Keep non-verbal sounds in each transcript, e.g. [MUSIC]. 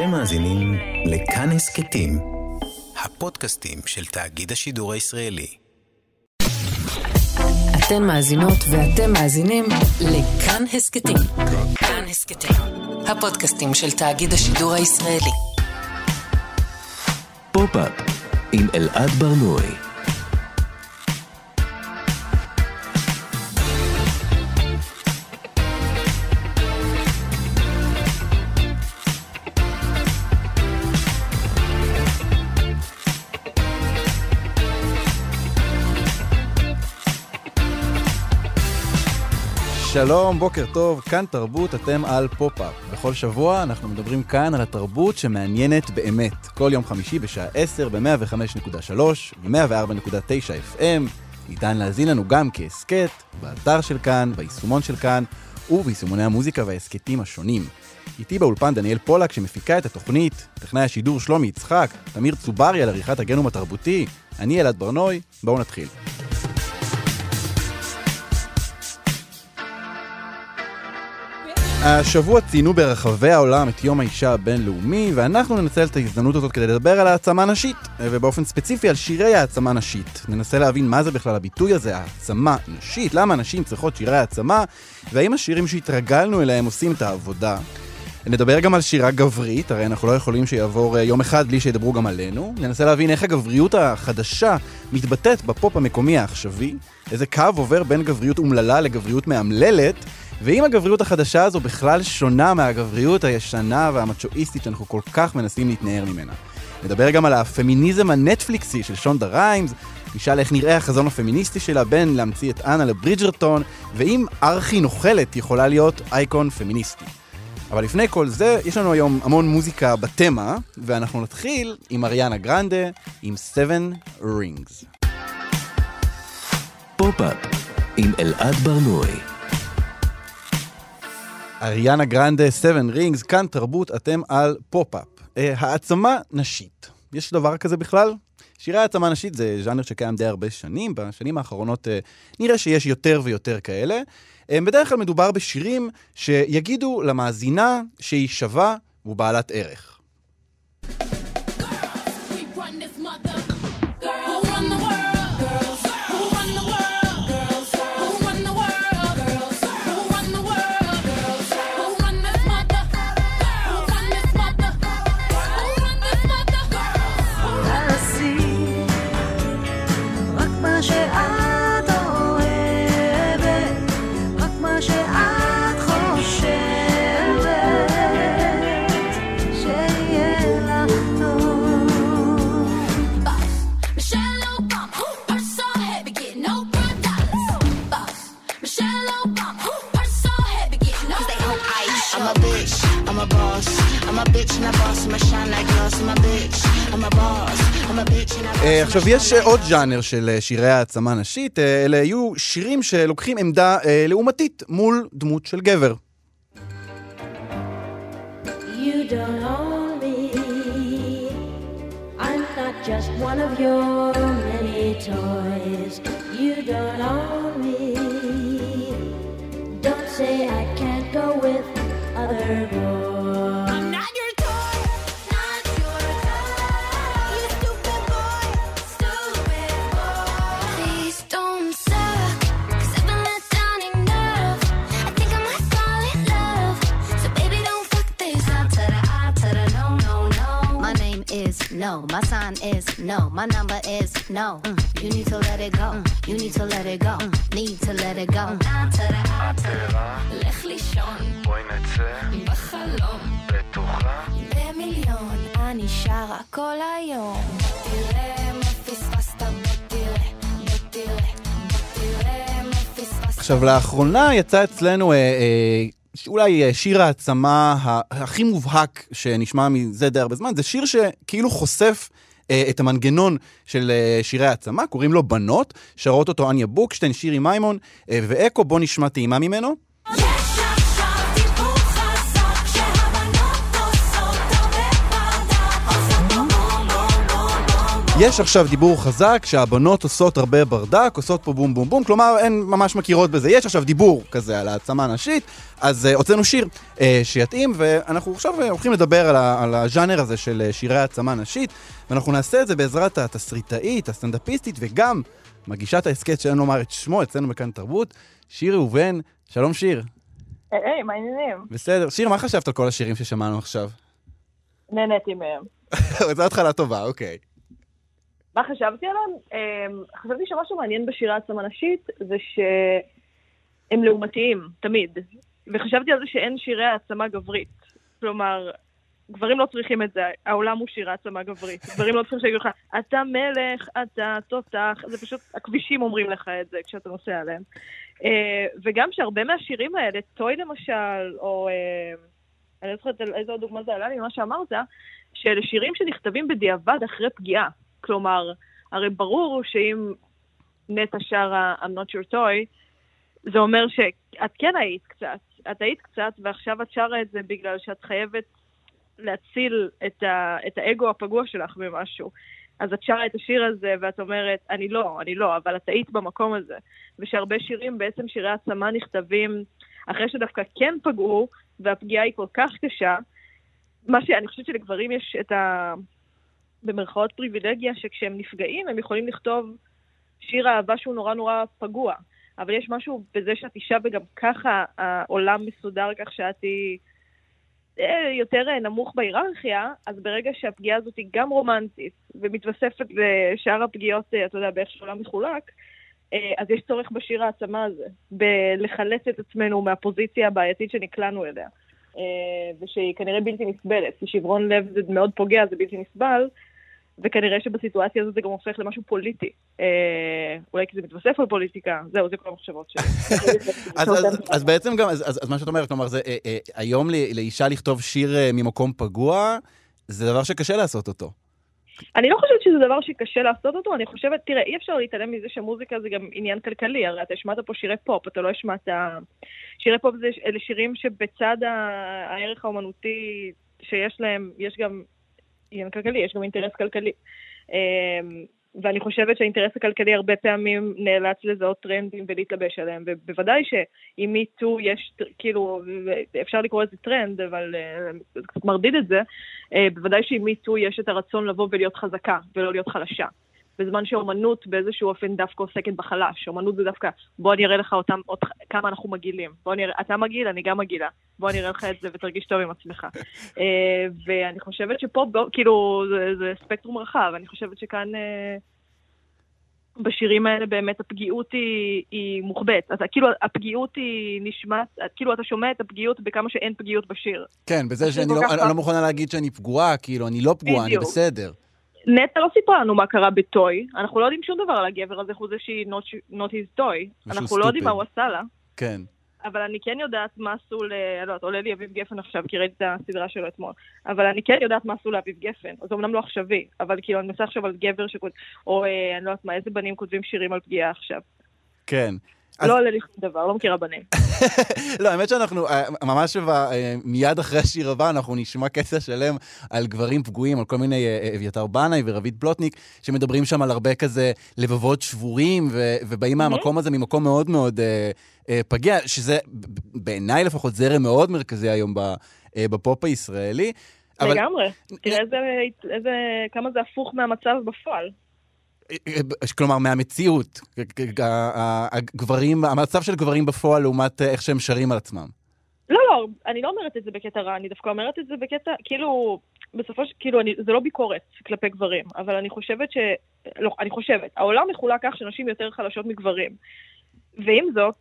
אתם מאזינים לכאן הסכתים, הפודקאסטים של תאגיד השידור הישראלי. אתן מאזינות ואתם מאזינים לכאן הסכתים. כאן הסכתים, הפודקאסטים של תאגיד השידור הישראלי. פופ-אפ עם אלעד בר נוי. שלום, בוקר טוב, כאן תרבות, אתם על פופ-אפ. בכל שבוע אנחנו מדברים כאן על התרבות שמעניינת באמת. כל יום חמישי בשעה 10 ב-105.3 ו-104.9 FM. ניתן להאזין לנו גם כהסכת, באתר של כאן, ביישומון של כאן, וביישומוני המוזיקה וההסכתים השונים. איתי באולפן דניאל פולק שמפיקה את התוכנית, טכנאי השידור שלומי יצחק, תמיר צוברי על עריכת הגנום התרבותי, אני אלעד בר נוי, בואו נתחיל. השבוע ציינו ברחבי העולם את יום האישה הבינלאומי, ואנחנו ננצל את ההזדמנות הזאת כדי לדבר על העצמה נשית, ובאופן ספציפי על שירי העצמה נשית. ננסה להבין מה זה בכלל הביטוי הזה, העצמה נשית, למה נשים צריכות שירי העצמה, והאם השירים שהתרגלנו אליהם עושים את העבודה. נדבר גם על שירה גברית, הרי אנחנו לא יכולים שיעבור אה, יום אחד בלי שידברו גם עלינו. ננסה להבין איך הגבריות החדשה מתבטאת בפופ המקומי העכשווי, איזה קו עובר בין גבריות אומללה לגבריות מאמללת, ואם הגבריות החדשה הזו בכלל שונה מהגבריות הישנה והמצ'ואיסטית שאנחנו כל כך מנסים להתנער ממנה. נדבר גם על הפמיניזם הנטפליקסי של שונדה ריימס, נשאל איך נראה החזון הפמיניסטי שלה בין להמציא את אנה לברידג'רטון, ואם ארכי נוכלת יכולה להיות אייקון פמיניסטי. אבל לפני כל זה, יש לנו היום המון מוזיקה בתמה, ואנחנו נתחיל עם אריאנה גרנדה, עם 7 Rings. פופ-אפ עם אלעד בר נוי. אריאנה גרנדה, 7 Rings, כאן תרבות, אתם על פופ-אפ. אה, העצמה נשית. יש דבר כזה בכלל? שירי העצמה נשית זה ז'אנר שקיים די הרבה שנים, בשנים האחרונות אה, נראה שיש יותר ויותר כאלה. אה, בדרך כלל מדובר בשירים שיגידו למאזינה שהיא שווה ובעלת ערך. עכשיו, יש אה, עוד ז'אנר של אה, שירי העצמה נשית, אה, אלה היו שירים שלוקחים עמדה אה, לעומתית מול דמות של גבר. You don't own me. I'm not just one of your many toys. You don't own me. Don't say I can't go with other boys. No. My number is no. Mm, You need to let it go. Mm, You need to let it go. Mm, Need to let it go. The לך לישון בואי נצא בחלום. בטוחה במיליון, אני שרה כל היום. תראה מה פספסת, בוא תראה, בוא תראה, בוא תראה מה פספסת. עכשיו, לאחרונה יצא אצלנו אה, אה, אולי אה, שיר העצמה הכי מובהק שנשמע מזה די הרבה זמן, זה שיר שכאילו חושף את המנגנון של אה, שירי העצמה, קוראים לו בנות, שרות אותו אניה בוקשטיין, שירי מימון אה, ואקו, בוא נשמע טעימה ממנו. יש עכשיו דיבור חזק שהבנות עושות הרבה ברדק, עושות פה בום בום בום, כלומר הן ממש מכירות בזה. יש עכשיו דיבור כזה על העצמה נשית, אז uh, הוצאנו שיר uh, שיתאים, ואנחנו עכשיו uh, הולכים לדבר על, ה- על הז'אנר הזה של uh, שירי העצמה נשית, ואנחנו נעשה את זה בעזרת התסריטאית, הסטנדאפיסטית, וגם מגישת ההסכת שאין לומר את שמו אצלנו בכאן תרבות, שיר ראובן. שלום שיר. היי, מה העניינים? בסדר. שיר, מה חשבת על כל השירים ששמענו עכשיו? נהניתי מהם. [LAUGHS] זו התחלה טובה, אוקיי. מה חשבתי עליהם? אמ, חשבתי שמשהו מעניין בשירה העצמה נשית זה שהם לעומתיים, תמיד. וחשבתי על זה שאין שירי העצמה גברית. כלומר, גברים לא צריכים את זה, העולם הוא שירה העצמה גברית. גברים לא צריכים שיגידו לך, אתה מלך, אתה תותח, זה פשוט, הכבישים אומרים לך את זה כשאתה נוסע עליהם. אה, וגם שהרבה מהשירים האלה, טוי למשל, או... אה, אני לא זוכרת איזו דוגמה זה עלה לי ממה שאמרת, שאלה שירים שנכתבים בדיעבד אחרי פגיעה. כלומר, הרי ברור שאם נטע שרה I'm not your toy, זה אומר שאת כן היית קצת. את היית קצת, ועכשיו את שרה את זה בגלל שאת חייבת להציל את, ה, את האגו הפגוע שלך במשהו. אז את שרה את השיר הזה, ואת אומרת, אני לא, אני לא, אבל את היית במקום הזה. ושהרבה שירים, בעצם שירי העצמה נכתבים אחרי שדווקא כן פגעו, והפגיעה היא כל כך קשה, מה שאני חושבת שלגברים יש את ה... במרכאות פריבילגיה, שכשהם נפגעים הם יכולים לכתוב שיר אהבה שהוא נורא נורא פגוע. אבל יש משהו בזה שאת אישה וגם ככה העולם מסודר כך שאת היא אה, יותר אה, נמוך בהיררכיה, אז ברגע שהפגיעה הזאת היא גם רומנטית ומתווספת לשאר הפגיעות, אה, אתה יודע, באיך שהעולם מחולק, אז יש צורך בשיר העצמה הזה, בלחלץ את עצמנו מהפוזיציה הבעייתית שנקלענו אליה. ושהיא כנראה בלתי נסבלת, כי שברון לב זה מאוד פוגע, זה בלתי נסבל, וכנראה שבסיטואציה הזאת זה גם הופך למשהו פוליטי. אה, אולי כי זה מתווסף על פוליטיקה, זהו, זה כל המחשבות שלי. אז, בעצם גם, אז, מה שאת אומרת, כלומר, זה, אה, אה, היום לאישה לכתוב שיר ממקום פגוע, זה דבר שקשה לעשות אותו. אני לא חושבת שזה דבר שקשה לעשות אותו, אני חושבת, תראה, אי אפשר להתעלם מזה שמוזיקה זה גם עניין כלכלי, הרי אתה השמעת פה שירי פופ, אתה לא השמעת... שירי פופ זה אלה שירים שבצד הערך האומנותי שיש להם, יש גם עניין כלכלי, יש גם אינטרס כלכלי. אמ, ואני חושבת שהאינטרס הכלכלי הרבה פעמים נאלץ לזהות טרנדים ולהתלבש עליהם, ובוודאי שעם MeToo יש, כאילו, אפשר לקרוא לזה טרנד, אבל אה, זה קצת מרדיד את זה, אה, בוודאי שעם MeToo יש את הרצון לבוא ולהיות חזקה ולא להיות חלשה. בזמן שאומנות באיזשהו אופן דווקא עוסקת בחלש. אומנות זה דווקא, בוא אני אראה לך אותם, עוד, כמה אנחנו מגעילים. בוא אני אראה, אתה מגעיל, אני גם מגעילה. בוא אני אראה לך את זה ותרגיש טוב עם עצמך. [LAUGHS] אה, ואני חושבת שפה, בוא, כאילו, זה, זה ספקטרום רחב. אני חושבת שכאן... אה, בשירים האלה באמת הפגיעות היא, היא מוחבאת. אז כאילו הפגיעות היא נשמעת, כאילו אתה שומע את הפגיעות בכמה שאין פגיעות בשיר. כן, בזה זה שאני לא, כך אני לא רע. מוכנה להגיד שאני פגועה, כאילו, אני לא פגועה, אני. בסדר. נטע לא סיפרה לנו מה קרה בטוי, אנחנו לא יודעים שום דבר על הגבר הזה חוץ מזה שהיא not, not his toy. אנחנו לא יודעים. מה הוא עשה לה, כן. אבל אני כן יודעת מה עשו ל... לא יודעת, עולה לי אביב גפן עכשיו, כי ראיתי את הסדרה שלו אתמול. אבל אני כן יודעת מה עשו לאביב גפן. זה אמנם לא עכשווי, אבל כאילו אני מנסה עכשיו על גבר שכותב, או אה, אני לא יודעת מה, איזה בנים כותבים שירים על פגיעה עכשיו. כן. אז- לא עולה לי שום דבר, לא מכירה בנים. [LAUGHS] לא, האמת שאנחנו, אה, ממש אה, מיד אחרי השיר הבא, אנחנו נשמע קטע שלם על גברים פגועים, על כל מיני אה, אביתר בנאי ורביד פלוטניק, שמדברים שם על הרבה כזה לבבות שבורים, ו- ובאים מהמקום הזה ממקום מאוד מאוד אה, אה, פגיע, שזה בעיניי לפחות זרם מאוד מרכזי היום ב- אה, בפופ הישראלי. אבל- לגמרי. תראה איזה, איזה, כמה זה הפוך מהמצב בפועל. כלומר, מהמציאות, הגברים, המצב של גברים בפועל לעומת איך שהם שרים על עצמם. לא, לא, אני לא אומרת את זה בקטע רע, אני דווקא אומרת את זה בקטע, כאילו, בסופו של, כאילו, אני, זה לא ביקורת כלפי גברים, אבל אני חושבת ש... לא, אני חושבת, העולם מחולק כך שנשים יותר חלשות מגברים. ועם זאת,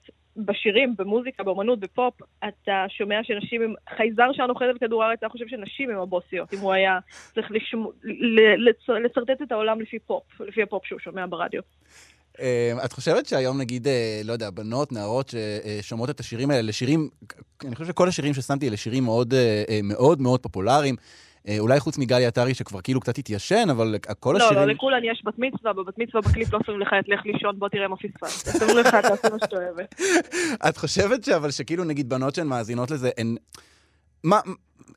בשירים, במוזיקה, באמנות, בפופ, אתה שומע שנשים הם... חייזר שהיה נוחת על כדור הארץ היה חושב שנשים הם הבוסיות, אם הוא היה צריך לשמו, לצ- לצרטט את העולם לפי פופ, לפי הפופ שהוא שומע ברדיו. אה, את חושבת שהיום נגיד, אה, לא יודע, בנות, נערות ששומעות את השירים האלה, לשירים, אני חושב שכל השירים ששמתי אלה שירים מאוד אה, מאוד מאוד פופולריים. אה, אולי חוץ מגלי עטרי שכבר כאילו קצת התיישן, אבל כל לא, השירים... לא, לכולן יש בת מצווה, בבת מצווה בקליפ לא שמים לך את לך לישון, בוא תראה מה פספסת. שמים לך, תעשה מה שאתה אוהבת. [LAUGHS] את חושבת שאבל שכאילו נגיד בנות שהן מאזינות לזה, הן... מה,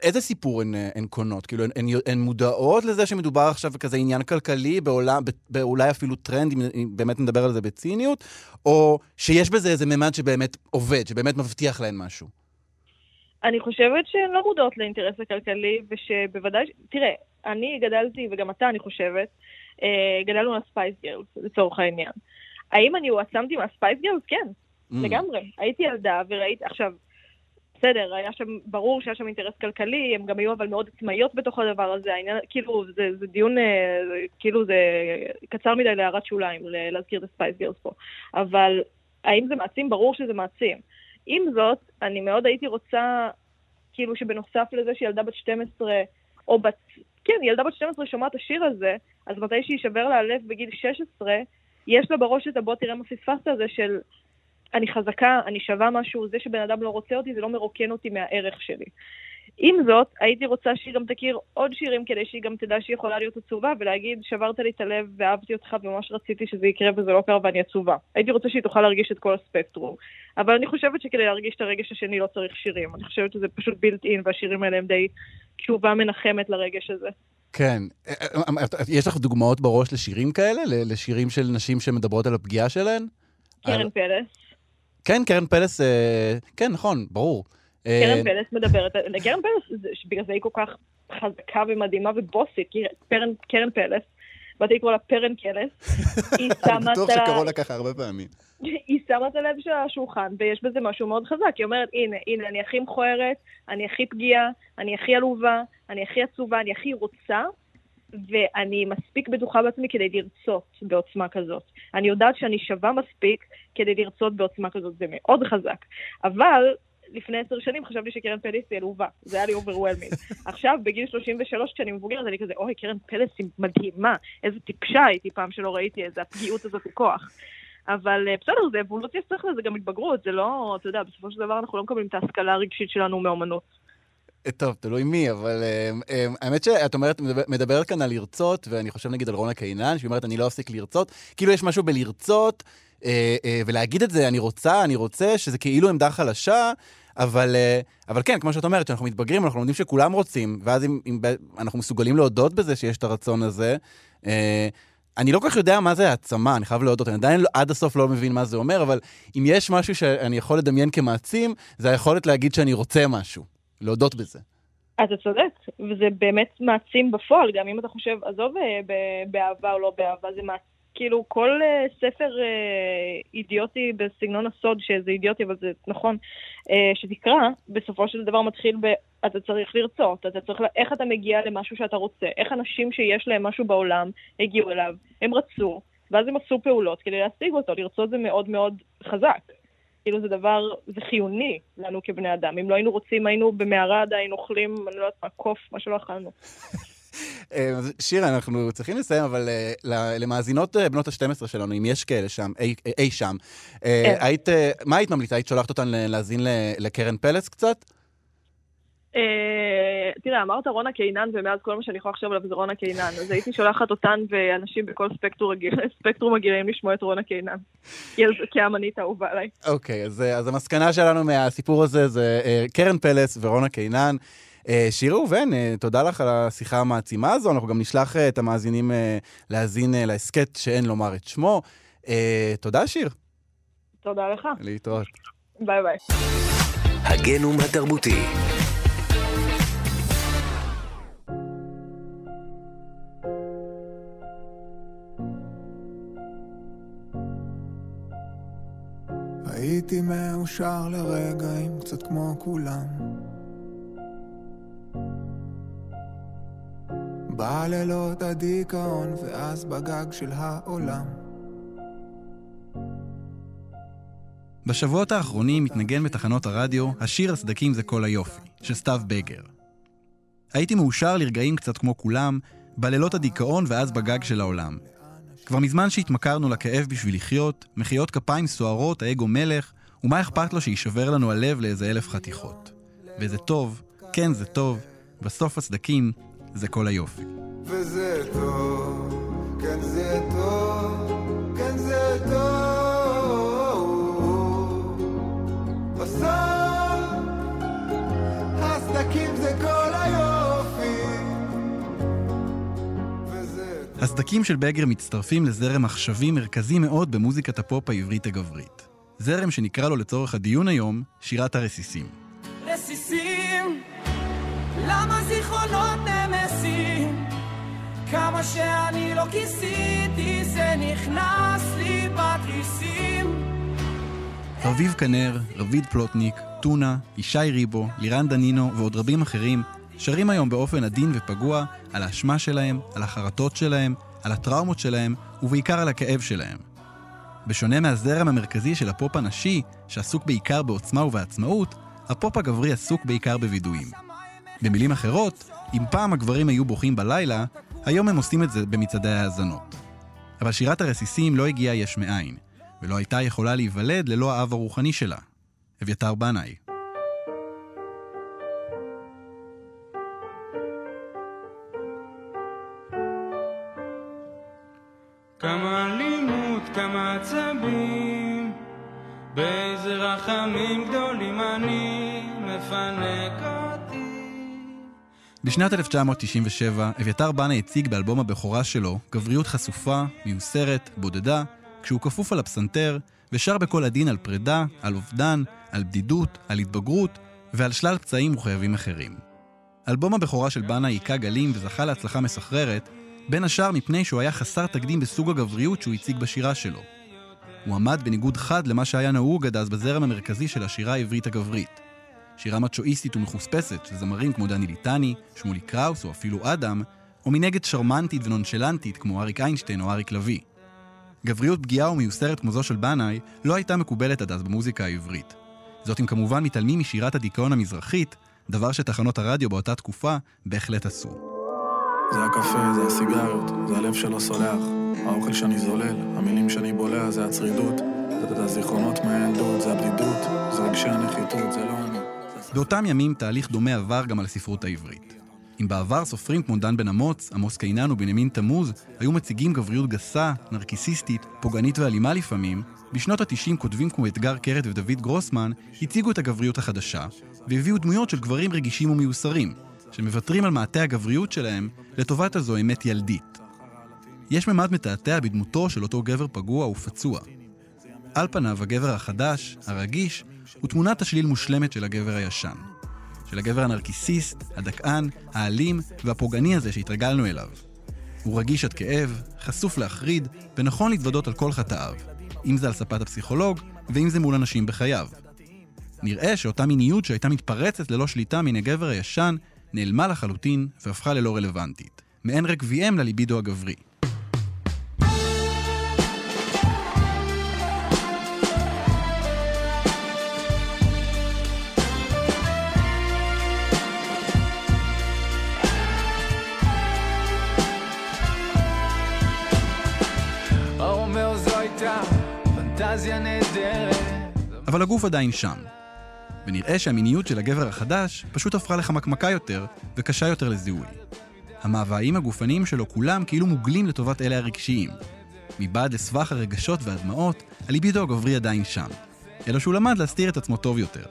איזה סיפור הן, אה, הן קונות? כאילו, הן, הן, הן מודעות לזה שמדובר עכשיו בכזה עניין כלכלי, בעולם, באולי אפילו טרנד, אם באמת נדבר על זה בציניות, או שיש בזה איזה ממד שבאמת עובד, שבאמת מבטיח להן משהו? אני חושבת שהן לא מודעות לאינטרס הכלכלי, ושבוודאי... תראה, אני גדלתי, וגם אתה, אני חושבת, אה, גדלנו על Spice Girls, לצורך העניין. האם אני הועצמתי מה Spice Girls? כן, אממ. לגמרי. הייתי ילדה וראיתי... עכשיו, בסדר, היה שם, ברור שהיה שם אינטרס כלכלי, הם גם היו אבל מאוד עצמאיות בתוך הדבר הזה, העניין, כאילו, זה, זה דיון, אה, כאילו, זה קצר מדי להערת שוליים, להזכיר את הספייס גרס פה. אבל האם זה מעצים? ברור שזה מעצים. עם זאת, אני מאוד הייתי רוצה, כאילו, שבנוסף לזה שילדה בת 12, או בת... כן, ילדה בת 12 שומעת את השיר הזה, אז מתי שיישבר לה הלב בגיל 16, יש לה בראש את הבוא תראה מה פספסת הזה של אני חזקה, אני שווה משהו, זה שבן אדם לא רוצה אותי, זה לא מרוקן אותי מהערך שלי. עם זאת, הייתי רוצה שהיא גם תכיר עוד שירים כדי שהיא גם תדע שהיא יכולה להיות עצובה ולהגיד, שברת לי את הלב ואהבתי אותך וממש רציתי שזה יקרה וזה לא קרה ואני עצובה. הייתי רוצה שהיא תוכל להרגיש את כל הספקטרום. אבל אני חושבת שכדי להרגיש את הרגש השני לא צריך שירים. אני חושבת שזה פשוט בילט אין והשירים האלה הם די תשובה מנחמת לרגש הזה. כן. יש לך דוגמאות בראש לשירים כאלה? לשירים של נשים שמדברות על הפגיעה שלהן? קרן על- פלס. כן, קרן פלס, אה, כן, נכון, ברור. אה, קרן פלס מדברת, קרן פלס, בגלל זה היא כל כך חזקה ומדהימה ובוסית, קרן- פלס, באתי לקרוא לה פרן קלס, [LAUGHS] היא שמה אני בטוח את ה- שקראו לה ככה הרבה פעמים. [LAUGHS] היא שמה את הלב של השולחן, ויש בזה משהו מאוד חזק. היא אומרת, הנה, הנה, אני הכי מכוערת, אני הכי פגיעה, אני הכי עלובה, אני הכי עצובה, אני הכי רוצה, ואני מספיק בטוחה בעצמי כדי לרצות בעוצמה כזאת. אני יודעת שאני שווה מספיק כדי לרצות בעוצמה כזאת, זה מאוד חזק. אבל לפני עשר שנים חשבתי שקרן פלס היא עלובה, זה היה לי overwhelming. [LAUGHS] עכשיו, בגיל 33, כשאני מבוגרת, אני כזה, אוי, קרן פלס היא מדהימה, איזה טיפשה הייתי פעם שלא ראיתי איזה הפגיעות הזאת בכוח. אבל אה, בסדר, זה אבולוציה שצריך לזה גם התבגרות, זה לא, אתה יודע, בסופו של דבר אנחנו לא מקבלים את ההשכלה הרגשית שלנו מאומנות. אה, טוב, תלוי מי, אבל אה, האמת שאת אומרת, מדבר- מדברת כאן על לרצות, ואני חושב נגיד על רונה קינן, שהיא אומרת, אני לא אפסיק לרצות. כאילו יש משהו בלרצות, אה, אה, ולהגיד את זה, אני רוצה, אני רוצה, שזה כאילו עמדה חלשה, אבל, אה, אבל כן, כמו שאת אומרת, כשאנחנו מתבגרים, אנחנו לומדים שכולם רוצים, ואז אם, אם אנחנו מסוגלים להודות בזה שיש את הרצון הזה, אה, אני לא כל כך יודע מה זה העצמה, אני חייב להודות, אני עדיין לא- עד הסוף לא מבין מה זה אומר, אבל אם יש משהו שאני יכול לדמיין כמעצים, זה היכולת להגיד שאני רוצה משהו, להודות בזה. אתה צודק, וזה באמת מעצים בפועל, גם אם אתה חושב, עזוב אה, באהבה או לא באהבה, זה מעצים. כאילו כל אה, ספר אה, אידיוטי בסגנון הסוד, שזה אידיוטי אבל זה נכון, אה, שתקרא, בסופו של דבר מתחיל ב... אתה צריך לרצות, אתה צריך, איך אתה מגיע למשהו שאתה רוצה, איך אנשים שיש להם משהו בעולם הגיעו אליו, הם רצו, ואז הם עשו פעולות כדי להשיג אותו, לרצות זה מאוד מאוד חזק. כאילו זה דבר, זה חיוני לנו כבני אדם. אם לא היינו רוצים, היינו במערה עדיין אוכלים, אני לא יודעת מה, קוף, מה שלא אכלנו. אה, שירה, אנחנו צריכים לסיים, אבל אה, למאזינות אה, בנות ה-12 שלנו, אם יש כאלה שם, אי, אי שם, כן. היית, מה היית ממליצה? היית שולחת אותן להאזין לקרן פלס קצת? אה, תראה, אמרת רונה קינן, ומאז כל מה שאני יכולה לחשוב עליו זה רונה קינן. אז הייתי שולחת אותן ואנשים בכל ספקטרום הגיל- ספקטרום הגילאים לשמוע את רונה קינן. האמנית האהובה עליי. אוקיי, אז, המסקנה שלנו מהסיפור הזה זה קרן פלס ורונה קינן. אה, שירה ראובן, אה, תודה לך על השיחה המעצימה הזו. אנחנו גם נשלח אה, את המאזינים להאזין להסכת שאין לומר את שמו. תודה, שיר. תודה לך. להתראות. ביי ביי. הגנום התרבותי. הייתי מאושר לרגעים קצת כמו כולם בלילות הדיכאון ואז בגג של העולם בשבועות האחרונים מתנגן בתחנות הרדיו השיר הסדקים זה כל היופי, של סתיו בגר. הייתי מאושר לרגעים קצת כמו כולם, בלילות הדיכאון ואז בגג של העולם. כבר מזמן שהתמכרנו לכאב בשביל לחיות, מחיאות כפיים סוערות, האגו מלך, ומה אכפת לו שיישבר לנו הלב לאיזה אלף חתיכות. וזה טוב, כן זה טוב, בסוף הסדקים זה כל היופי. וזה טוב, כן זה טוב, כן זה טוב. בסוף, הסדקים זה כל היופי. וזה טוב. הסדקים של בגר מצטרפים לזרם עכשווי מרכזי מאוד במוזיקת הפופ העברית הגברית. זרם שנקרא לו לצורך הדיון היום, שירת הרסיסים. רסיסים, למה זיכרונות כמה שאני לא כיסיתי, זה נכנס לי בתריסים. רביב כנר, רביד פלוטניק, טונה, ישי ריבו, לירן דנינו ועוד רבים אחרים שרים היום באופן עדין ופגוע על האשמה שלהם, על החרטות שלהם, על הטראומות שלהם ובעיקר על הכאב שלהם. בשונה מהזרם המרכזי של הפופ הנשי, שעסוק בעיקר בעוצמה ובעצמאות, הפופ הגברי עסוק בעיקר בווידויים. במילים אחרות, אם פעם הגברים היו בוכים בלילה, היום הם עושים את זה במצעדי ההאזנות. אבל שירת הרסיסים לא הגיעה יש מאין, ולא הייתה יכולה להיוולד ללא האב הרוחני שלה, אביתר בנאי. כמה באיזה רחמים גדולים אני מפנק. בשנת 1997, אביתר בנה הציג באלבום הבכורה שלו גבריות חשופה, מיוסרת, בודדה, כשהוא כפוף על הפסנתר, ושר בקול עדין על פרידה, על אובדן, על בדידות, על התבגרות, ועל שלל פצעים וכאבים אחרים. אלבום הבכורה של בנה היכה גלים וזכה להצלחה מסחררת, בין השאר מפני שהוא היה חסר תקדים בסוג הגבריות שהוא הציג בשירה שלו. הוא עמד בניגוד חד למה שהיה נהוג עד אז בזרם המרכזי של השירה העברית הגברית. שירה מצ'ואיסטית ומחוספסת של זמרים כמו דני ליטני, שמולי קראוס או אפילו אדם, או מנגד שרמנטית ונונשלנטית כמו אריק איינשטיין או אריק לביא. גבריות פגיעה ומיוסרת כמו זו של בנאי לא הייתה מקובלת עד אז במוזיקה העברית. זאת אם כמובן מתעלמים משירת הדיכאון המזרחית, דבר שתחנות הרדיו באותה תקופה בהחלט עשו. זה הקפה, זה הסיגריות, זה הלב שלא סולח, האוכל שאני זולל, המילים שאני בולע, זה הצרידות, זה הזיכרונות מהילדות, זה הבדידות, זה רגשי הנחיתות, זה לא. באותם ימים תהליך דומה עבר גם על הספרות העברית. אם בעבר סופרים כמו דן בן אמוץ, עמוס קינן ובנימין תמוז היו מציגים גבריות גסה, נרקיסיסטית, פוגענית ואלימה לפעמים, בשנות ה-90 כותבים כמו אתגר קרת ודוד גרוסמן הציגו את הגבריות החדשה, והביאו דמויות של גברים רגישים ומיוסרים, שמוותרים על מעטה הגבריות שלהם לטובת הזו אמת ילדית. יש ממד מתעתע בדמותו של אותו גבר פגוע ופצוע. על פניו הגבר החדש, הרגיש, הוא תמונת השליל מושלמת של הגבר הישן. של הגבר הנרקיסיסט, הדכאן, האלים והפוגעני הזה שהתרגלנו אליו. הוא רגיש עד כאב, חשוף להחריד, ונכון להתוודות על כל חטאיו, אם זה על ספת הפסיכולוג, ואם זה מול אנשים בחייו. נראה שאותה מיניות שהייתה מתפרצת ללא שליטה מן הגבר הישן, נעלמה לחלוטין והפכה ללא רלוונטית. מעין רקביהם לליבידו הגברי. אבל הגוף עדיין שם. ונראה שהמיניות של הגבר החדש פשוט הפכה לחמקמקה יותר וקשה יותר לזיהוי. המאוויים הגופניים שלו כולם כאילו מוגלים לטובת אלה הרגשיים. מבעד לסבך הרגשות והדמעות, הליבידו הגברי עדיין שם. אלא שהוא למד להסתיר את עצמו טוב יותר.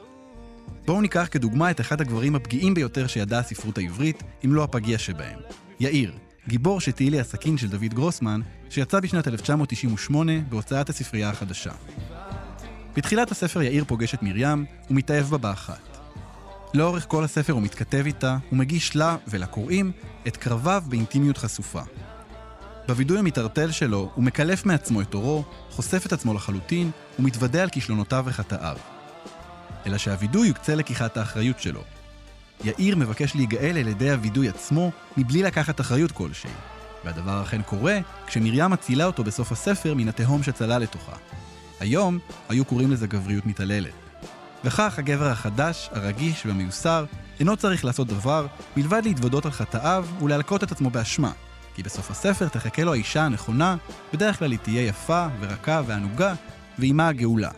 בואו ניקח כדוגמה את אחד הגברים הפגיעים ביותר שידעה הספרות העברית, אם לא הפגיע שבהם. יאיר, גיבור שתהילי הסכין של דוד גרוסמן, שיצא בשנת 1998 בהוצאת הספרייה החדשה. בתחילת הספר יאיר פוגש את מרים ומתאהב בה באחת. לאורך כל הספר הוא מתכתב איתה ומגיש לה ולקוראים את קרביו באינטימיות חשופה. בווידוי המתערטל שלו הוא מקלף מעצמו את אורו, חושף את עצמו לחלוטין ומתוודה על כישלונותיו וחטאיו. אלא שהווידוי יוקצה לקיחת האחריות שלו. יאיר מבקש להיגאל על ידי הווידוי עצמו מבלי לקחת אחריות כלשהי, והדבר אכן קורה כשמרים מצילה אותו בסוף הספר מן התהום שצלל לתוכה. היום היו קוראים לזה גבריות מתעללת. וכך הגבר החדש, הרגיש והמיוסר אינו צריך לעשות דבר מלבד להתוודות על חטאיו ולהלקות את עצמו באשמה, כי בסוף הספר תחכה לו האישה הנכונה, בדרך כלל היא תהיה יפה ורכה וענוגה, ועימה הגאולה.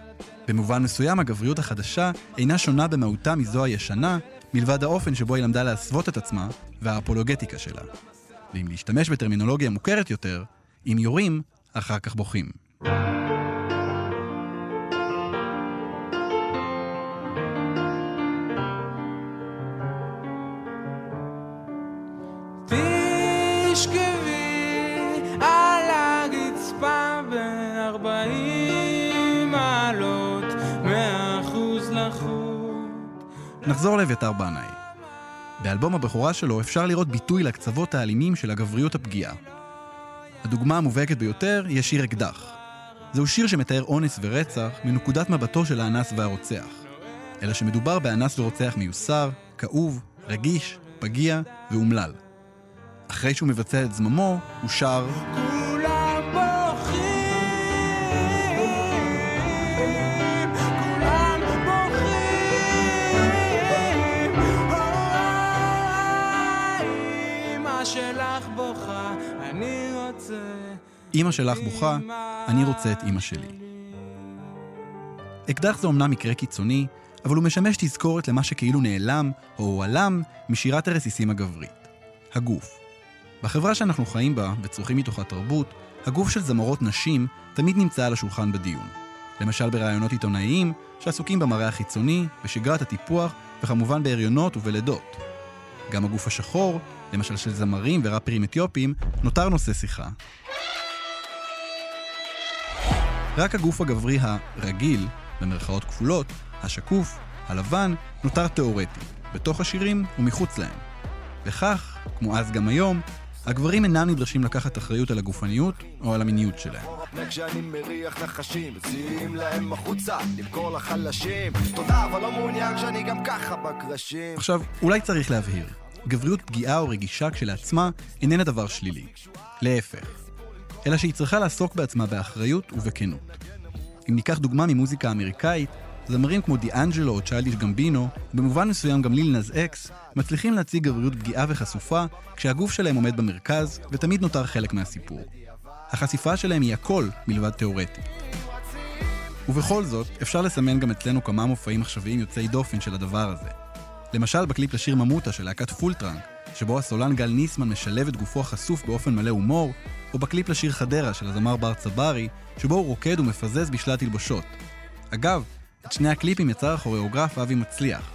במובן מסוים הגבריות החדשה אינה שונה במהותה מזו הישנה, מלבד האופן שבו היא למדה להסוות את עצמה והאפולוגטיקה שלה. ואם להשתמש בטרמינולוגיה מוכרת יותר, אם יורים, אחר כך בוכים. נחזור לאביתר בנאי. באלבום הבכורה שלו אפשר לראות ביטוי לקצוות האלימים של הגבריות הפגיעה. הדוגמה המובהקת ביותר היא השיר אקדח. זהו שיר שמתאר אונס ורצח מנקודת מבטו של האנס והרוצח. אלא שמדובר באנס ורוצח מיוסר, כאוב, רגיש, פגיע ואומלל. אחרי שהוא מבצע את זממו, הוא שר אמא שלך בוכה, אני רוצה את אמא שלי. אקדח זה אומנם מקרה קיצוני, אבל הוא משמש תזכורת למה שכאילו נעלם או הועלם משירת הרסיסים הגברית. הגוף. בחברה שאנחנו חיים בה וצורכים מתוכה תרבות, הגוף של זמרות נשים תמיד נמצא על השולחן בדיון. למשל בראיונות עיתונאיים, שעסוקים במראה החיצוני, בשגרת הטיפוח, וכמובן בהריונות ובלידות. גם הגוף השחור, למשל של זמרים וראפרים אתיופים, נותר נושא שיחה. רק הגוף הגברי הרגיל, במרכאות כפולות, השקוף, הלבן, נותר תאורטי, בתוך השירים ומחוץ להם. וכך, כמו אז גם היום, הגברים אינם נדרשים לקחת אחריות על הגופניות או על המיניות שלהם. כשאני מריח נחשים, מציעים להם החוצה, למכור לחלשים. תודה, אבל לא מעוניין כשאני גם ככה בקרשים. עכשיו, אולי צריך להבהיר, גבריות פגיעה או רגישה כשלעצמה איננה דבר שלילי. להפך. אלא שהיא צריכה לעסוק בעצמה באחריות ובכנות. אם ניקח דוגמה ממוזיקה אמריקאית, זמרים כמו דיאנג'לו או צ'יילדיש גמבינו, ובמובן מסוים גם ליל נז אקס, מצליחים להציג גבריות פגיעה וחשופה, כשהגוף שלהם עומד במרכז, ותמיד נותר חלק מהסיפור. החשיפה שלהם היא הכל מלבד תאורטית. ובכל זאת, אפשר לסמן גם אצלנו כמה מופעים עכשוויים יוצאי דופן של הדבר הזה. למשל בקליפ לשיר ממותה של להקת Full Trunk, שבו הסולן גל ניסמן משלב את גופו החשוף באופן מלא הומור, או בקליפ לשיר חדרה של הזמר בר צברי, שבו הוא רוקד ומפזז בשלל תלבושות. אגב, את שני הקליפים יצר הכוריאוגרף אבי מצליח.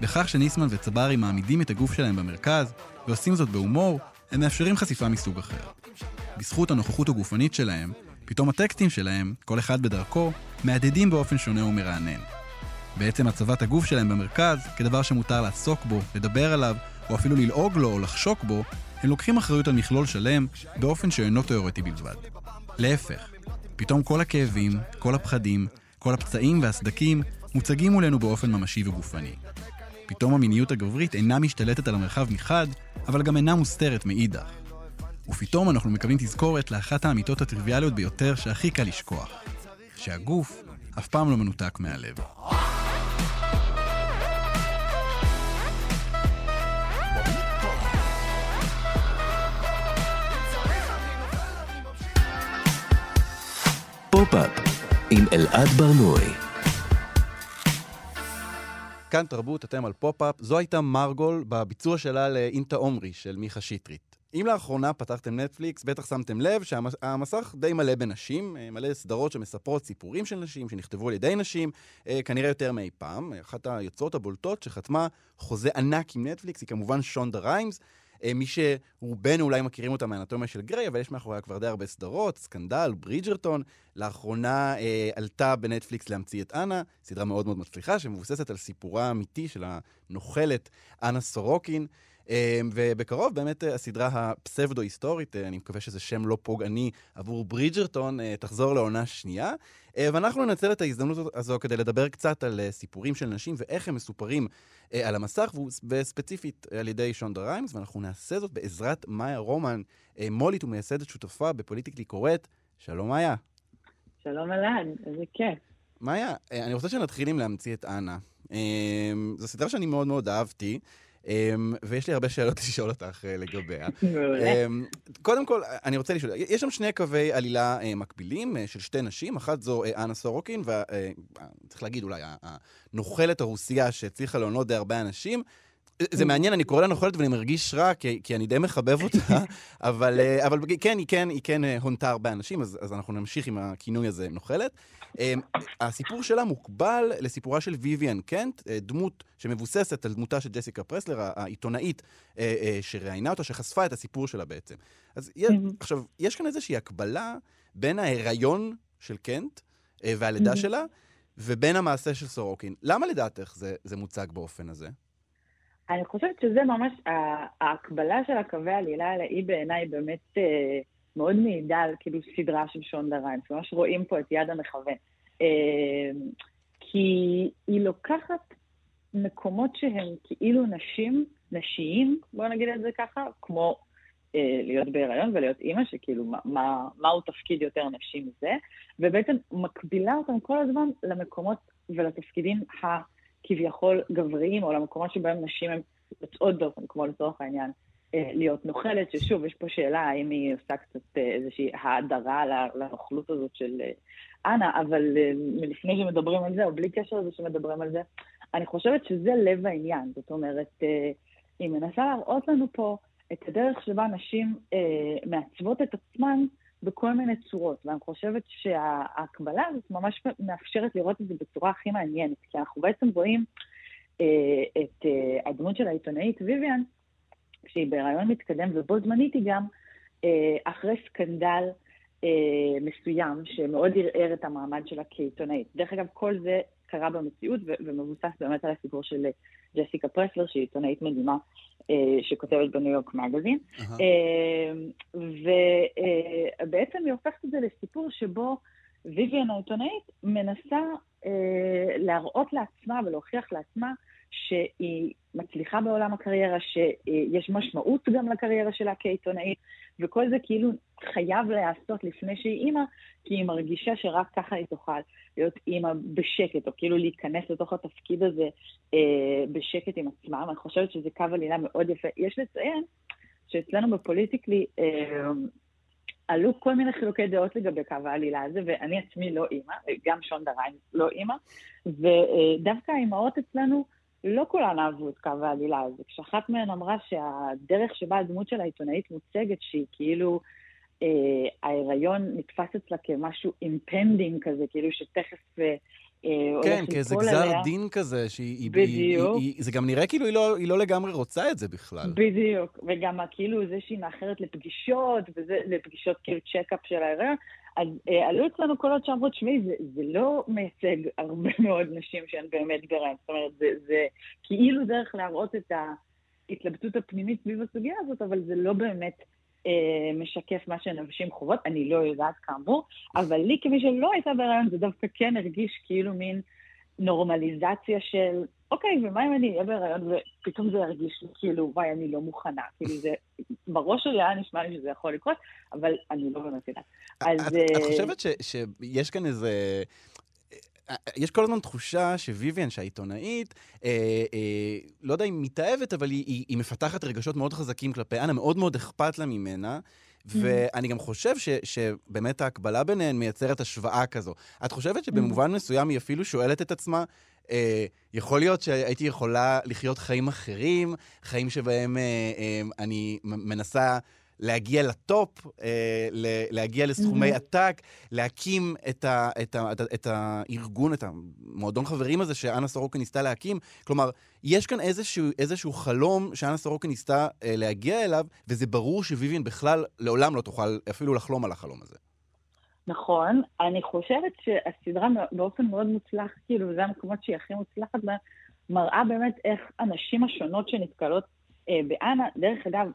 בכך שניסמן וצברי מעמידים את הגוף שלהם במרכז, ועושים זאת בהומור, הם מאפשרים חשיפה מסוג אחר. בזכות הנוכחות הגופנית שלהם, פתאום הטקסטים שלהם, כל אחד בדרכו, מהדהדים באופן שונה ומרענן. בעצם הצבת הגוף שלהם במרכז, כדבר שמותר לעסוק בו, לדבר עליו, או אפילו ללעוג לו או לחשוק בו, הם לוקחים אחריות על מכלול שלם, באופן שאינו תאורטי בלבד. להפך, פתאום כל הכאבים, כל הפחדים, כל הפצעים והסדקים מוצגים מולנו באופן ממשי וגופני. פתאום המיניות הגברית אינה משתלטת על המרחב מחד, אבל גם אינה מוסתרת מאידך. ופתאום אנחנו מקבלים תזכורת לאחת האמיתות הטריוויאליות ביותר שהכי קל לשכוח. שהגוף אף פעם לא מנותק מהלב. פופ-אפ עם אלעד בר נוי. כאן תרבות, אתם על פופ-אפ. זו הייתה מרגול בביצוע שלה לאינתה עומרי של מיכה שטרית. אם לאחרונה פתחתם נטפליקס, בטח שמתם לב שהמסך די מלא בנשים, אה, מלא סדרות שמספרות סיפורים של נשים, שנכתבו על ידי נשים, אה, כנראה יותר מאי פעם. אחת היוצרות הבולטות שחתמה חוזה ענק עם נטפליקס היא כמובן שונדה ריימס. אה, מי שרובנו אולי מכירים אותה מהאנטומיה של גריי, אבל יש מאחוריה כבר די הרבה סדרות, Scandal, ברידג'רטון. לאחרונה אה, עלתה בנטפליקס להמציא את אנה, סדרה מאוד מאוד מצליחה, שמבוססת על סיפורה האמיתי של הנוכלת אנה סורוקין. אה, ובקרוב באמת אה, הסדרה הפסבדו-היסטורית, אה, אני מקווה שזה שם לא פוגעני עבור ברידג'רטון, אה, תחזור לעונה שנייה. ואנחנו ננצל את ההזדמנות הזו כדי לדבר קצת על סיפורים של נשים ואיך הם מסופרים על המסך, וספציפית על ידי שונדה ריימס, ואנחנו נעשה זאת בעזרת מאיה רומן, מו"לית ומייסדת שותפה בפוליטיקלי קוראת. שלום מאיה. שלום אלעד, איזה כיף. מאיה, אני רוצה שנתחיל עם להמציא את אנה. אה, זו סדרה שאני מאוד מאוד אהבתי. אמ, ויש לי הרבה שאלות [LAUGHS] לשאול אותך אה, לגביה. אמ, קודם כל, אני רוצה לשאול, יש שם שני קווי עלילה אה, מקבילים אה, של שתי נשים, אחת זו אנה סורוקין, וצריך להגיד אולי, הנוכלת הרוסיה שהצליחה לעונות די הרבה אנשים. זה מעניין, אני קורא לה נוכלת ואני מרגיש רע, כי, כי אני די מחבב אותה, [LAUGHS] אבל, אה, אבל כן, היא כן, היא כן אה, הונתה הרבה אנשים, אז, אז אנחנו נמשיך עם הכינוי הזה, נוכלת. אה, הסיפור שלה מוקבל לסיפורה של ויvian קנט, דמות שמבוססת על דמותה של ג'סיקה פרסלר, העיתונאית שראיינה אותה, שחשפה את הסיפור שלה בעצם. אז יש, עכשיו, יש כאן איזושהי הקבלה בין ההיריון של קנט והלידה. שלה, ובין המעשה של סורוקין. למה לדעתך זה, זה מוצג באופן הזה? אני חושבת שזה ממש, ה- ההקבלה של הקווי העלילה האלה היא בעיניי באמת אה, מאוד מעידה על כאילו סדרה של שונדה ריימס. ממש רואים פה את יד המכוון. אה, כי היא לוקחת מקומות שהם כאילו נשים, נשיים, בואו נגיד את זה ככה, כמו אה, להיות בהיריון ולהיות אימא, שכאילו מה, מה, מהו תפקיד יותר נשי מזה, ובעצם מקבילה אותם כל הזמן למקומות ולתפקידים הכביכול גבריים, או למקומות שבהם נשים הן יוצאות דופן, כמו לצורך העניין. אה, להיות נוכלת, ששוב, יש פה שאלה האם היא עושה קצת אה, איזושהי האדרה לנוכלות הזאת של אה, אנה, אבל מלפני שמדברים על זה, או בלי קשר לזה שמדברים על זה, אני חושבת שזה לב העניין. זאת אומרת, היא מנסה להראות לנו פה את הדרך שבה נשים מעצבות את עצמן בכל מיני צורות, ואני חושבת שההקבלה הזאת ממש מאפשרת לראות את זה בצורה הכי מעניינת, כי אנחנו בעצם רואים אה, את אה, הדמות של העיתונאית ויvian, כשהיא בהיריון מתקדם, ובו זמנית היא גם אה, אחרי סקנדל אה, מסוים שמאוד ערער את המעמד שלה כעיתונאית. דרך אגב, כל זה קרה במציאות ומבוסס באמת על הסיפור של אה, ג'סיקה פרסלר, שהיא עיתונאית מדהימה אה, שכותבת בניו יורק מגזין. אה, ובעצם היא הופכת את זה לסיפור שבו ויvian העיתונאית מנסה להראות לעצמה ולהוכיח לעצמה שהיא מצליחה בעולם הקריירה, שיש משמעות גם לקריירה שלה כעיתונאית, וכל זה כאילו חייב להיעשות לפני שהיא אימא, כי היא מרגישה שרק ככה היא תוכל להיות אימא בשקט, או כאילו להיכנס לתוך התפקיד הזה אה, בשקט עם עצמה, ואני חושבת שזה קו עלילה מאוד יפה. יש לציין שאצלנו בפוליטיקלי, אה, עלו כל מיני חילוקי דעות לגבי קו העלילה הזה, ואני עצמי לא אימא, גם שונדה ריימס לא אימא, ודווקא האימהות אצלנו, לא כולן אהבו את קו העלילה הזה. כשאחת מהן אמרה שהדרך שבה הדמות של העיתונאית מוצגת, שהיא כאילו, אה, ההיריון נתפס אצלה כמשהו impending כזה, כאילו שתכף אה, כן, כאיזה גזר עליה. דין כזה, שהיא... היא- בדיוק. היא- היא- זה גם נראה כאילו היא לא- היא לא לגמרי רוצה את זה בכלל. בדיוק, וגם כאילו זה שהיא מאחרת לפגישות, וזה לפגישות כאילו צ'קאפ של ההיריון, אז אה, עלו אצלנו קולות שאמרו, תשמעי, זה, זה לא מייצג הרבה [LAUGHS] מאוד נשים שהן באמת בהיריון, זאת אומרת, זה, זה כאילו דרך להראות את ההתלבטות הפנימית סביב הסוגיה הזאת, אבל זה לא באמת אה, משקף מה שנשים חוות, אני לא יודעת כאמור, אבל לי כמי שלא הייתה בהיריון, זה דווקא כן הרגיש כאילו מין נורמליזציה של, אוקיי, ומה אם אני אהיה בהיריון ופתאום זה ירגיש לי כאילו, וואי, אני לא מוכנה. כאילו זה, בראש שלי היה נשמע לי שזה יכול לקרות, אבל אני לא באמת יודעת. אז... את, אה, חושבת שיש כאן איזה... אה, יש כל הזמן תחושה שוויvian, שהעיתונאית, אה, אה, לא יודע אם מתאהבת, אבל היא, היא, היא מפתחת רגשות מאוד חזקים כלפי אנה, מאוד מאוד אכפת לה ממנה. ואני גם חושב ש, שבאמת ההקבלה ביניהן מייצרת השוואה כזו. את חושבת שבמובן מסוים היא אפילו שואלת את עצמה, אה, יכול להיות שהייתי יכולה לחיות חיים אחרים, חיים שבהם אה, אה, אני מנסה להגיע לטופ, אה, להגיע לסכומי Mhm. עתק, להקים את, ה, את, ה, את, ה, את הארגון, את המועדון חברים הזה שאנה סורוקה ניסתה להקים. כלומר, יש כאן איזשהו, איזשהו חלום שאנה סורוקה ניסתה אה, להגיע אליו, וזה ברור שוויvian בכלל לעולם לא תוכל אפילו לחלום על החלום הזה. נכון, אני חושבת שהסדרה באופן מאוד מוצלח, כאילו, זה המקומות שהיא הכי מוצלחת בה, מראה באמת איך הנשים השונות שנתקלות אה, באנה, דרך אגב,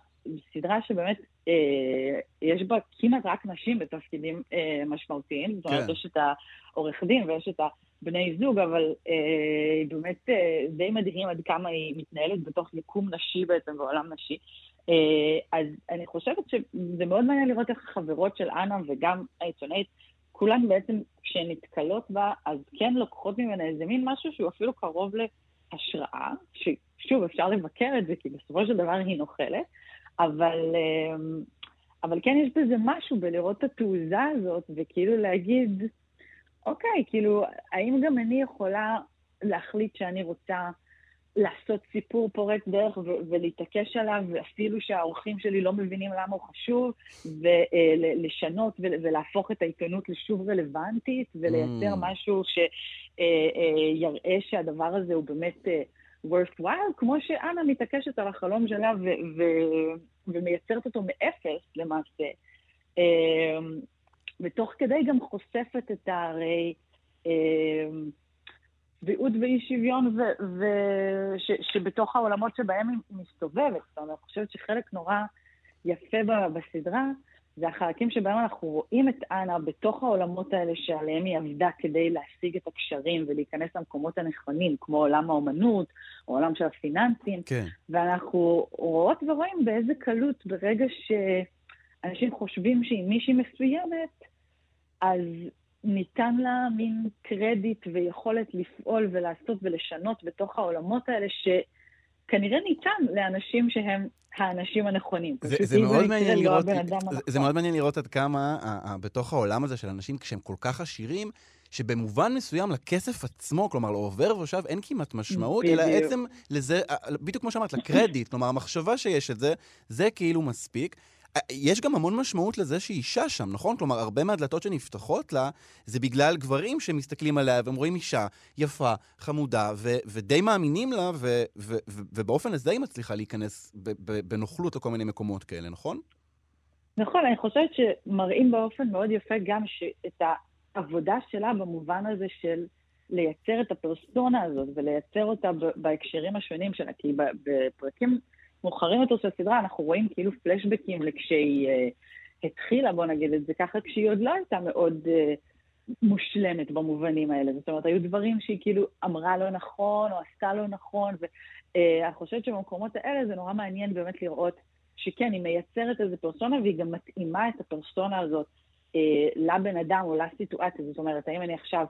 סדרה שבאמת אה, יש בה כמעט רק נשים בתפקידים אה, משמעותיים, זאת אומרת, כן. יש את העורך דין ויש את הבני זוג, אבל אה, באמת אה, די מדהים עד כמה היא מתנהלת בתוך יקום נשי בעצם, בעולם נשי. אה, אז אני חושבת שזה מאוד מעניין לראות איך החברות של אנה וגם העיתונאית, כולן בעצם, כשהן נתקלות בה, אז כן לוקחות ממנה איזה מין משהו שהוא אפילו קרוב להשראה, ששוב, אפשר לבקר את זה, כי בסופו של דבר היא נוכלת, אבל, אה, אבל כן יש בזה משהו בלראות את התעוזה הזאת, וכאילו להגיד, אוקיי, כאילו, האם גם אני יכולה להחליט שאני רוצה לעשות סיפור פורץ דרך ו- ולהתעקש עליו, ואפילו שהאורחים שלי לא מבינים למה הוא חשוב, ולשנות ול- ולהפוך את העיתונות לשוב רלוונטית, ולייצר Mm. משהו שיראה שהדבר הזה הוא באמת אה, worthwhile, כמו שאנה מתעקשת על החלום שלה ו- ו- ומייצרת אותו מאפס למעשה. אה, ותוך כדי גם חושפת את. הרי אה, צביעות ואי שוויון ו- ו- ש- שבתוך העולמות שבהם היא מסתובבת. זאת אומרת, אני חושבת שחלק נורא יפה ב- בסדרה זה החלקים שבהם אנחנו רואים את אנה בתוך העולמות האלה שעליהם היא עבדה כדי להשיג את הקשרים ולהיכנס למקומות הנכונים, כמו עולם האומנות, או עולם של הפיננסים. כן. ואנחנו רואות ורואים באיזה קלות ברגע שאנשים חושבים שהיא מישהי מסוימת, אז ניתן לה מין קרדיט ויכולת לפעול ולעשות ולשנות בתוך העולמות האלה, שכנראה ניתן לאנשים שהם האנשים הנכונים. זה, זה, מאוד מעניין לא לראות, זה. זה מאוד מעניין לראות עד כמה ה- ה- בתוך העולם הזה של אנשים, כשהם כל כך עשירים, שבמובן מסוים לכסף עצמו, כלומר לעובר ושב, אין כמעט משמעות, אלא בדיוק. עצם לזה, בדיוק כמו שאמרת, לקרדיט, כלומר המחשבה שיש את זה, זה כאילו מספיק. אה, יש גם המון משמעות לזה שהיא אישה שם, נכון? כלומר, הרבה מהדלתות שנפתחות לה, זה בגלל גברים שמסתכלים עליה והם רואים אישה יפה, חמודה, ו- ודי מאמינים לה, ו- ו- ו- ובאופן הזה היא מצליחה להיכנס בנוכלות לכל מיני מקומות כאלה, נכון? נכון, אני חושבת שמראים באופן מאוד יפה גם את העבודה שלה במובן הזה של לייצר את הפרסונה הזאת ולייצר אותה בהקשרים השונים שלה, כי ב- בפרקים מאוחרים יותר של הסדרה אנחנו רואים כאילו פלשבקים לכשהיא אה, התחילה, בוא נגיד את זה ככה, כשהיא עוד לא הייתה מאוד אה, מושלמת במובנים האלה. זאת אומרת, היו דברים שהיא כאילו אמרה לא נכון או עשתה לא נכון, ואני חושבת שבמקומות האלה זה נורא מעניין באמת לראות שכן, היא מייצרת איזה פרסונה והיא גם מתאימה את הפרסונה הזאת אה, לבן אדם או לסיטואציה. זאת אומרת, האם אני עכשיו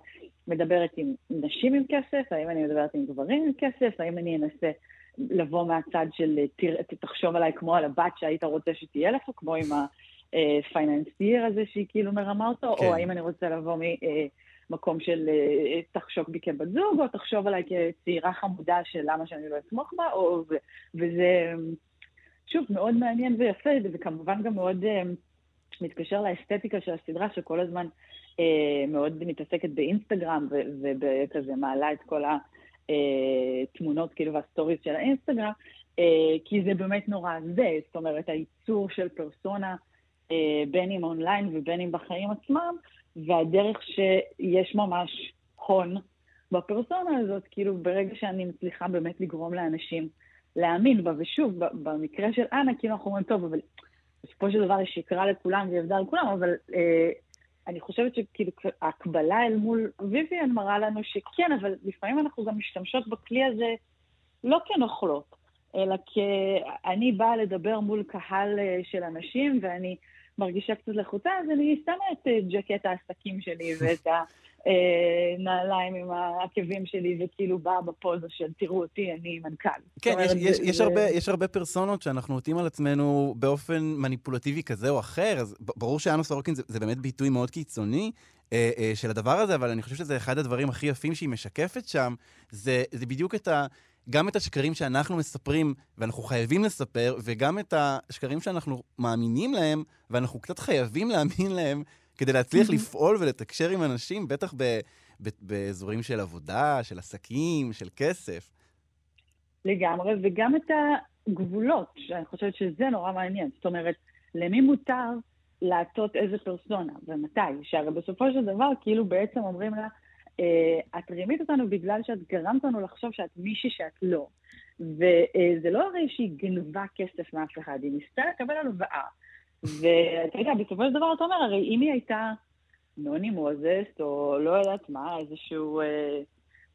מדברת עם נשים עם כסף, האם אני מדברת עם גברים עם כסף, האם אני אנסה לבוא מהצד של אה, תחשוב עליי כמו על הבת שהיית רוצה שתהיה לך, כמו עם ה financier הזה שהיא כאילו מרמה אותו, כן. או האם אני רוצה לבוא ממקום של אה, תחשוב בי כבת זוג, או תחשוב עליי כצעירה חמודה של למה שאני לא אתמוך בה, או, ו- וזה שוב מאוד מעניין ויפה, וכמובן גם מאוד אה, מתקשר לאסתטיקה של הסדרה, שכל הזמן אה, מאוד מתעסקת באינסטגרם, וכזה מעלה את כל התמונות כאילו והסטוריז של האינסטגרם, אה, כי זה באמת נורא זה, זאת אומרת, הייצור של פרסונה, אה, בין אם אונליין ובין אם בחיים עצמם, והדרך שיש ממש הון בפרסונה הזאת, כאילו ברגע שאני מצליחה באמת לגרום לאנשים להאמין בה, ושוב, במקרה של אנה, כאילו אנחנו אומרים, טוב, אבל בסופו של דבר היא שיקרה לכולם והיא עבדה לכולם, אבל אה, אני חושבת שכאילו ההקבלה אל מול ויvian מראה לנו שכן, אבל לפעמים אנחנו גם משתמשות בכלי הזה לא כנוכלות, אלא כאני באה לדבר מול קהל אה, של אנשים ואני מרגישה קצת לחוצה, אז אני שמה את אה, ג'קט העסקים שלי [LAUGHS] ואת הנעליים עם העקבים שלי, וכאילו באה בפוזה של תראו אותי, אני מנכ"ל. כן, יש, יש, זה- יש, הרבה, יש הרבה פרסונות שאנחנו נוטים על עצמנו באופן מניפולטיבי כזה או אחר, אז ברור שאנו סורוקין זה, זה באמת ביטוי מאוד קיצוני אה, אה, של הדבר הזה, אבל אני חושב שזה אחד הדברים הכי יפים שהיא משקפת שם, זה, זה בדיוק את ה... גם את השקרים שאנחנו מספרים, ואנחנו חייבים לספר, וגם את השקרים שאנחנו מאמינים להם, ואנחנו קצת חייבים להאמין להם, כדי להצליח לפעול ולתקשר עם אנשים, בטח ב, ב, באזורים של עבודה, של עסקים, של כסף. לגמרי, וגם את הגבולות, שאני חושבת שזה נורא מעניין. זאת אומרת, למי מותר לעטות איזה פרסונה, ומתי? שהרי בסופו של דבר, כאילו בעצם אומרים לה, את רימית אותנו בגלל שאת גרמת לנו לחשוב שאת מישהי שאת לא. וזה לא הרי שהיא גנבה כסף מאף אחד, היא ניסתה לקבל הלוואה. ואתה יודע, בסופו של דבר אתה אומר, הרי אם היא הייתה נוני מוזס, או לא יודעת מה, איזשהו אה,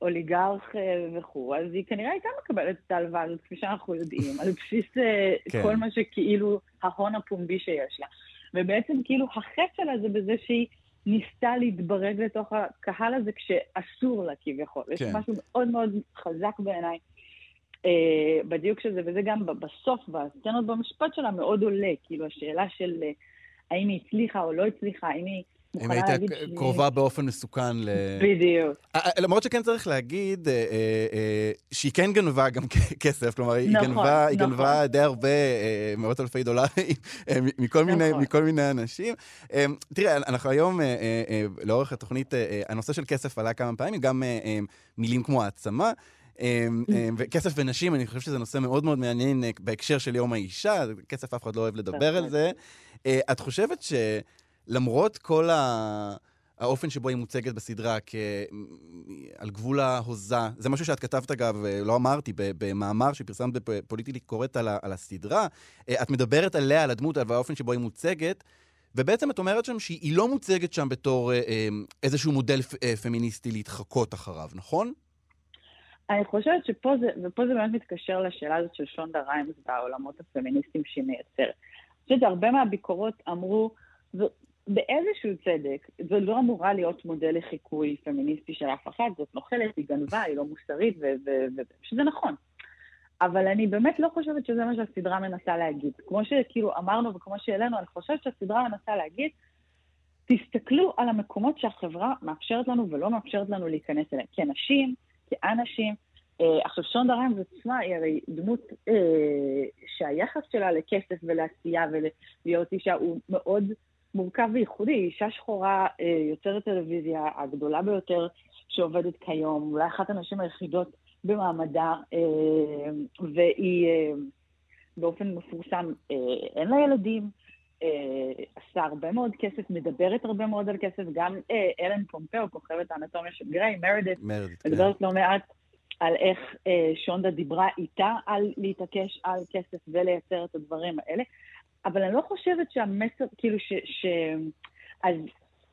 אוליגרך אה, וכו', אז היא כנראה הייתה מקבלת את ההלוואה הזאת, כפי שאנחנו יודעים, על בסיס אה, כן. כל מה שכאילו ההון הפומבי שיש לה. ובעצם כאילו החטא שלה זה בזה שהיא ניסתה להתברג לתוך הקהל הזה כשאסור לה כביכול. יש כן. משהו מאוד מאוד חזק בעיניי אה, בדיוק של זה, וזה גם בסוף, בסצנות במשפט שלה מאוד עולה, כאילו השאלה של אה, האם היא הצליחה או לא הצליחה, האם היא אם. שהיא- קרובה באופן מסוכן ל... בדיוק. למרות שכן צריך להגיד אה, אה, אה, שהיא כן גנבה גם [LAUGHS] כסף, כלומר, היא נכון, גנבה, היא נכון. גנבה די הרבה, אה, מאות אלפי דולרים [LAUGHS] מכל מיני- נכון. מכל מיני אנשים. אה, תראה, אנחנו היום, לאורך התוכנית, הנושא של כסף עלה כמה פעמים, גם מילים כמו העצמה. [LAUGHS] וכסף ונשים, אני חושב שזה נושא מאוד מאוד מעניין בהקשר של יום האישה, כסף אף אחד לא אוהב לדבר על. זה. את חושבת שלמרות כל ה... האופן שבו היא מוצגת בסדרה כעל גבול ההוזה, זה משהו שאת כתבת, אגב, לא אמרתי, במאמר שפרסמת בפוליטיקלי קוראת על, ה- על הסדרה. אה, את מדברת עליה, על הדמות, על האופן שבו היא מוצגת, ובעצם את אומרת שם שהיא לא מוצגת שם בתור אה, אה, איזשהו מודל פמיניסטי להתחקות אחריו, נכון? אני חושבת שפה זה, ופה זה באמת מתקשר לשאלה הזאת של שונדה ריימס והעולמות הפמיניסטיים שהיא מייצרת. אני חושבת שהרבה מהביקורות אמרו, באיזשהו צדק, זו לא אמורה להיות מודל לחיקוי פמיניסטי של אף אחד, זאת נוכלת, היא גנבה, היא לא מוסרית, ו- ו- ו- שזה נכון. אבל אני באמת לא חושבת שזה מה שהסדרה מנסה להגיד. כמו שכאילו אמרנו וכמו שהעלינו, אני חושבת שהסדרה מנסה להגיד, תסתכלו על המקומות שהחברה מאפשרת לנו ולא מאפשרת לנו להיכנס אליהם. כאנשים, כאנשים. אה, עכשיו, שונדה ריימס עצמה היא הרי דמות אה, שהיחס שלה לכסף ולעשייה ולהיות אישה הוא מאוד מורכב וייחודי. אישה שחורה, אה, יוצרת טלוויזיה הגדולה ביותר שעובדת כיום, אולי אחת הנשים היחידות במעמדה, אה, והיא אה, באופן מפורסם, אין לה ילדים, עשה הרבה מאוד כסף, מדברת הרבה מאוד על כסף, גם אלן פומפאו, כוכבת האנטומיה של גריי, מרדית, כן. מדברת לא מעט על איך שונדה דיברה איתה על להתעקש על כסף ולייצר את הדברים האלה, אבל אני לא חושבת שהמסר, כאילו ש... ש אז,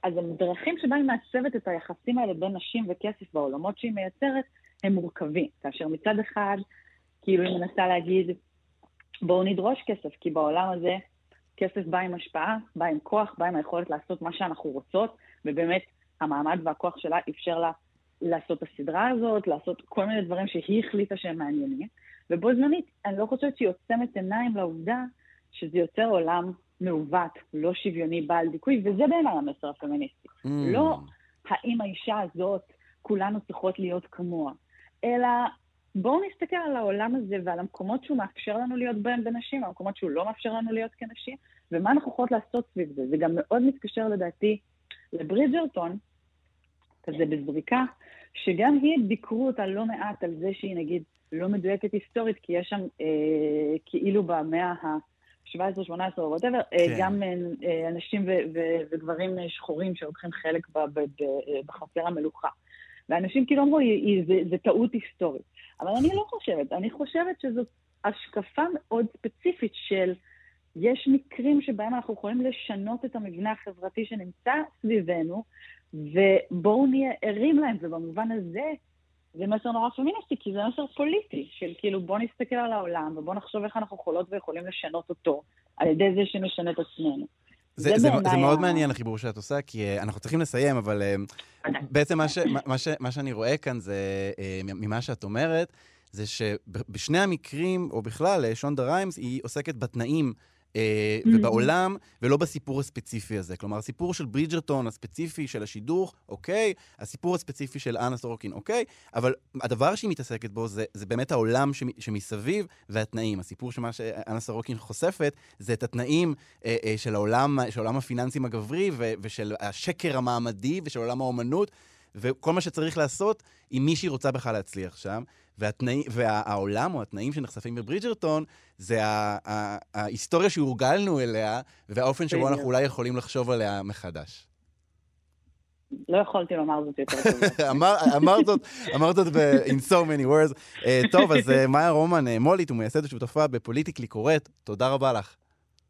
אז הדרכים שבה היא מעצבת את היחסים האלה בין נשים וכסף בעולמות שהיא מייצרת, הם מורכבים. כאשר מצד אחד, כאילו היא מנסה להגיד, בואו נדרוש כסף, כי בעולם הזה כסף בא עם השפעה, בא עם כוח, בא עם היכולת לעשות מה שאנחנו רוצות, ובאמת המעמד והכוח שלה אפשר לה לעשות את הסדרה הזאת, לעשות כל מיני דברים שהיא החליטה שהם מעניינים, ובו זמנית, אני לא חושבת שהיא עוצמת עיניים לעובדה שזה יוצר עולם מעוות, לא שוויוני, בעל דיכוי, וזה בעיניי המסר הפמיניסטי. Mm. לא האם האישה הזאת, כולנו צריכות להיות כמוה, אלא בואו נסתכל על העולם הזה ועל המקומות שהוא מאפשר לנו להיות בהם בנשים, המקומות שהוא לא מאפשר לנו להיות כנשים, ומה אנחנו יכולות לעשות סביב זה. זה גם מאוד מתקשר לדעתי לברידג'רטון, כזה בזריקה, שגם היא ביקרו אותה לא מעט על זה שהיא נגיד לא מדויקת היסטורית, כי יש שם אה, כאילו במאה ה-17, 18 או וואטאבר, כן. גם אה, אה, אנשים ו- ו- וגברים אה, שחורים שלוקחים חלק ב- ב- בחצר המלוכה. ואנשים כאילו אמרו, "היא- היא- זה, זה טעות היסטורית. אבל אני לא חושבת, אני חושבת שזאת השקפה מאוד ספציפית של יש מקרים שבהם אנחנו יכולים לשנות את המבנה החברתי שנמצא סביבנו, ובואו נהיה ערים להם, ובמובן הזה זה מסר נורא פמיניסטי, כי זה מסר פוליטי, של כאילו בואו נסתכל על העולם ובואו נחשוב איך אנחנו יכולות ויכולים לשנות אותו, על ידי זה שנשנה את עצמנו. זה, זה, זה, זה מאוד מעניין החיבור שאת עושה, כי uh, אנחנו צריכים לסיים, אבל uh, בעצם מה, ש, מה, ש, מה שאני רואה כאן זה, uh, ממה שאת אומרת, זה שבשני המקרים, או בכלל, שונדה ריימס, היא עוסקת בתנאים. ובעולם, ולא בסיפור הספציפי הזה. כלומר, הסיפור של ברידג'רטון הספציפי של השידור, אוקיי, הסיפור הספציפי של אנה סורוקין, אוקיי, אבל הדבר שהיא מתעסקת בו זה, זה באמת העולם שמ, שמסביב והתנאים. הסיפור שמה שאנה סורוקין חושפת, זה את התנאים אה, אה, של, העולם, של העולם הפיננסים הגברי ו, ושל השקר המעמדי ושל עולם האומנות. וכל מה שצריך לעשות, אם מישהי רוצה בכלל להצליח שם, והתנאי, והעולם או התנאים שנחשפים בברידג'רטון, זה ה- ה- ההיסטוריה שהורגלנו אליה, והאופן שבו. אנחנו אולי יכולים לחשוב עליה מחדש. לא יכולתי לומר זאת יותר טוב. [LAUGHS] אמר, אמרת זאת, אמרת זאת ב- in so many words. אה, טוב, אז אה, מאיה רומן, אה, מו"לית ומייסדת ושותפה בפוליטיקלי קוראת, תודה רבה לך.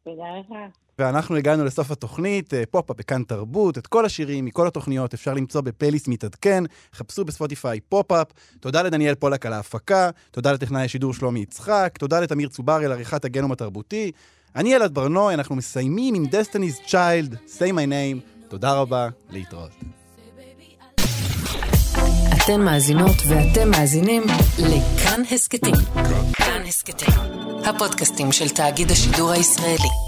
תודה לך. ואנחנו הגענו לסוף התוכנית, אה, פופ-אפ בכאן תרבות, את כל השירים מכל התוכניות אפשר למצוא בפלייליסט מתעדכן, חפשו בספוטיפיי פופ-אפ. תודה לדניאל פולק על ההפקה, תודה לטכנאי השידור שלומי יצחק, תודה לתמיר צוברי על עריכת הגנום התרבותי. אני אלעד בר נוי, אנחנו מסיימים עם Destiny's Child, say my name. תודה רבה, להתראות. אתן מאזינות ואתם מאזינים לכאן הסכתים. כאן הסכתים, הפודקאסטים של תאגיד השידור הישראלי.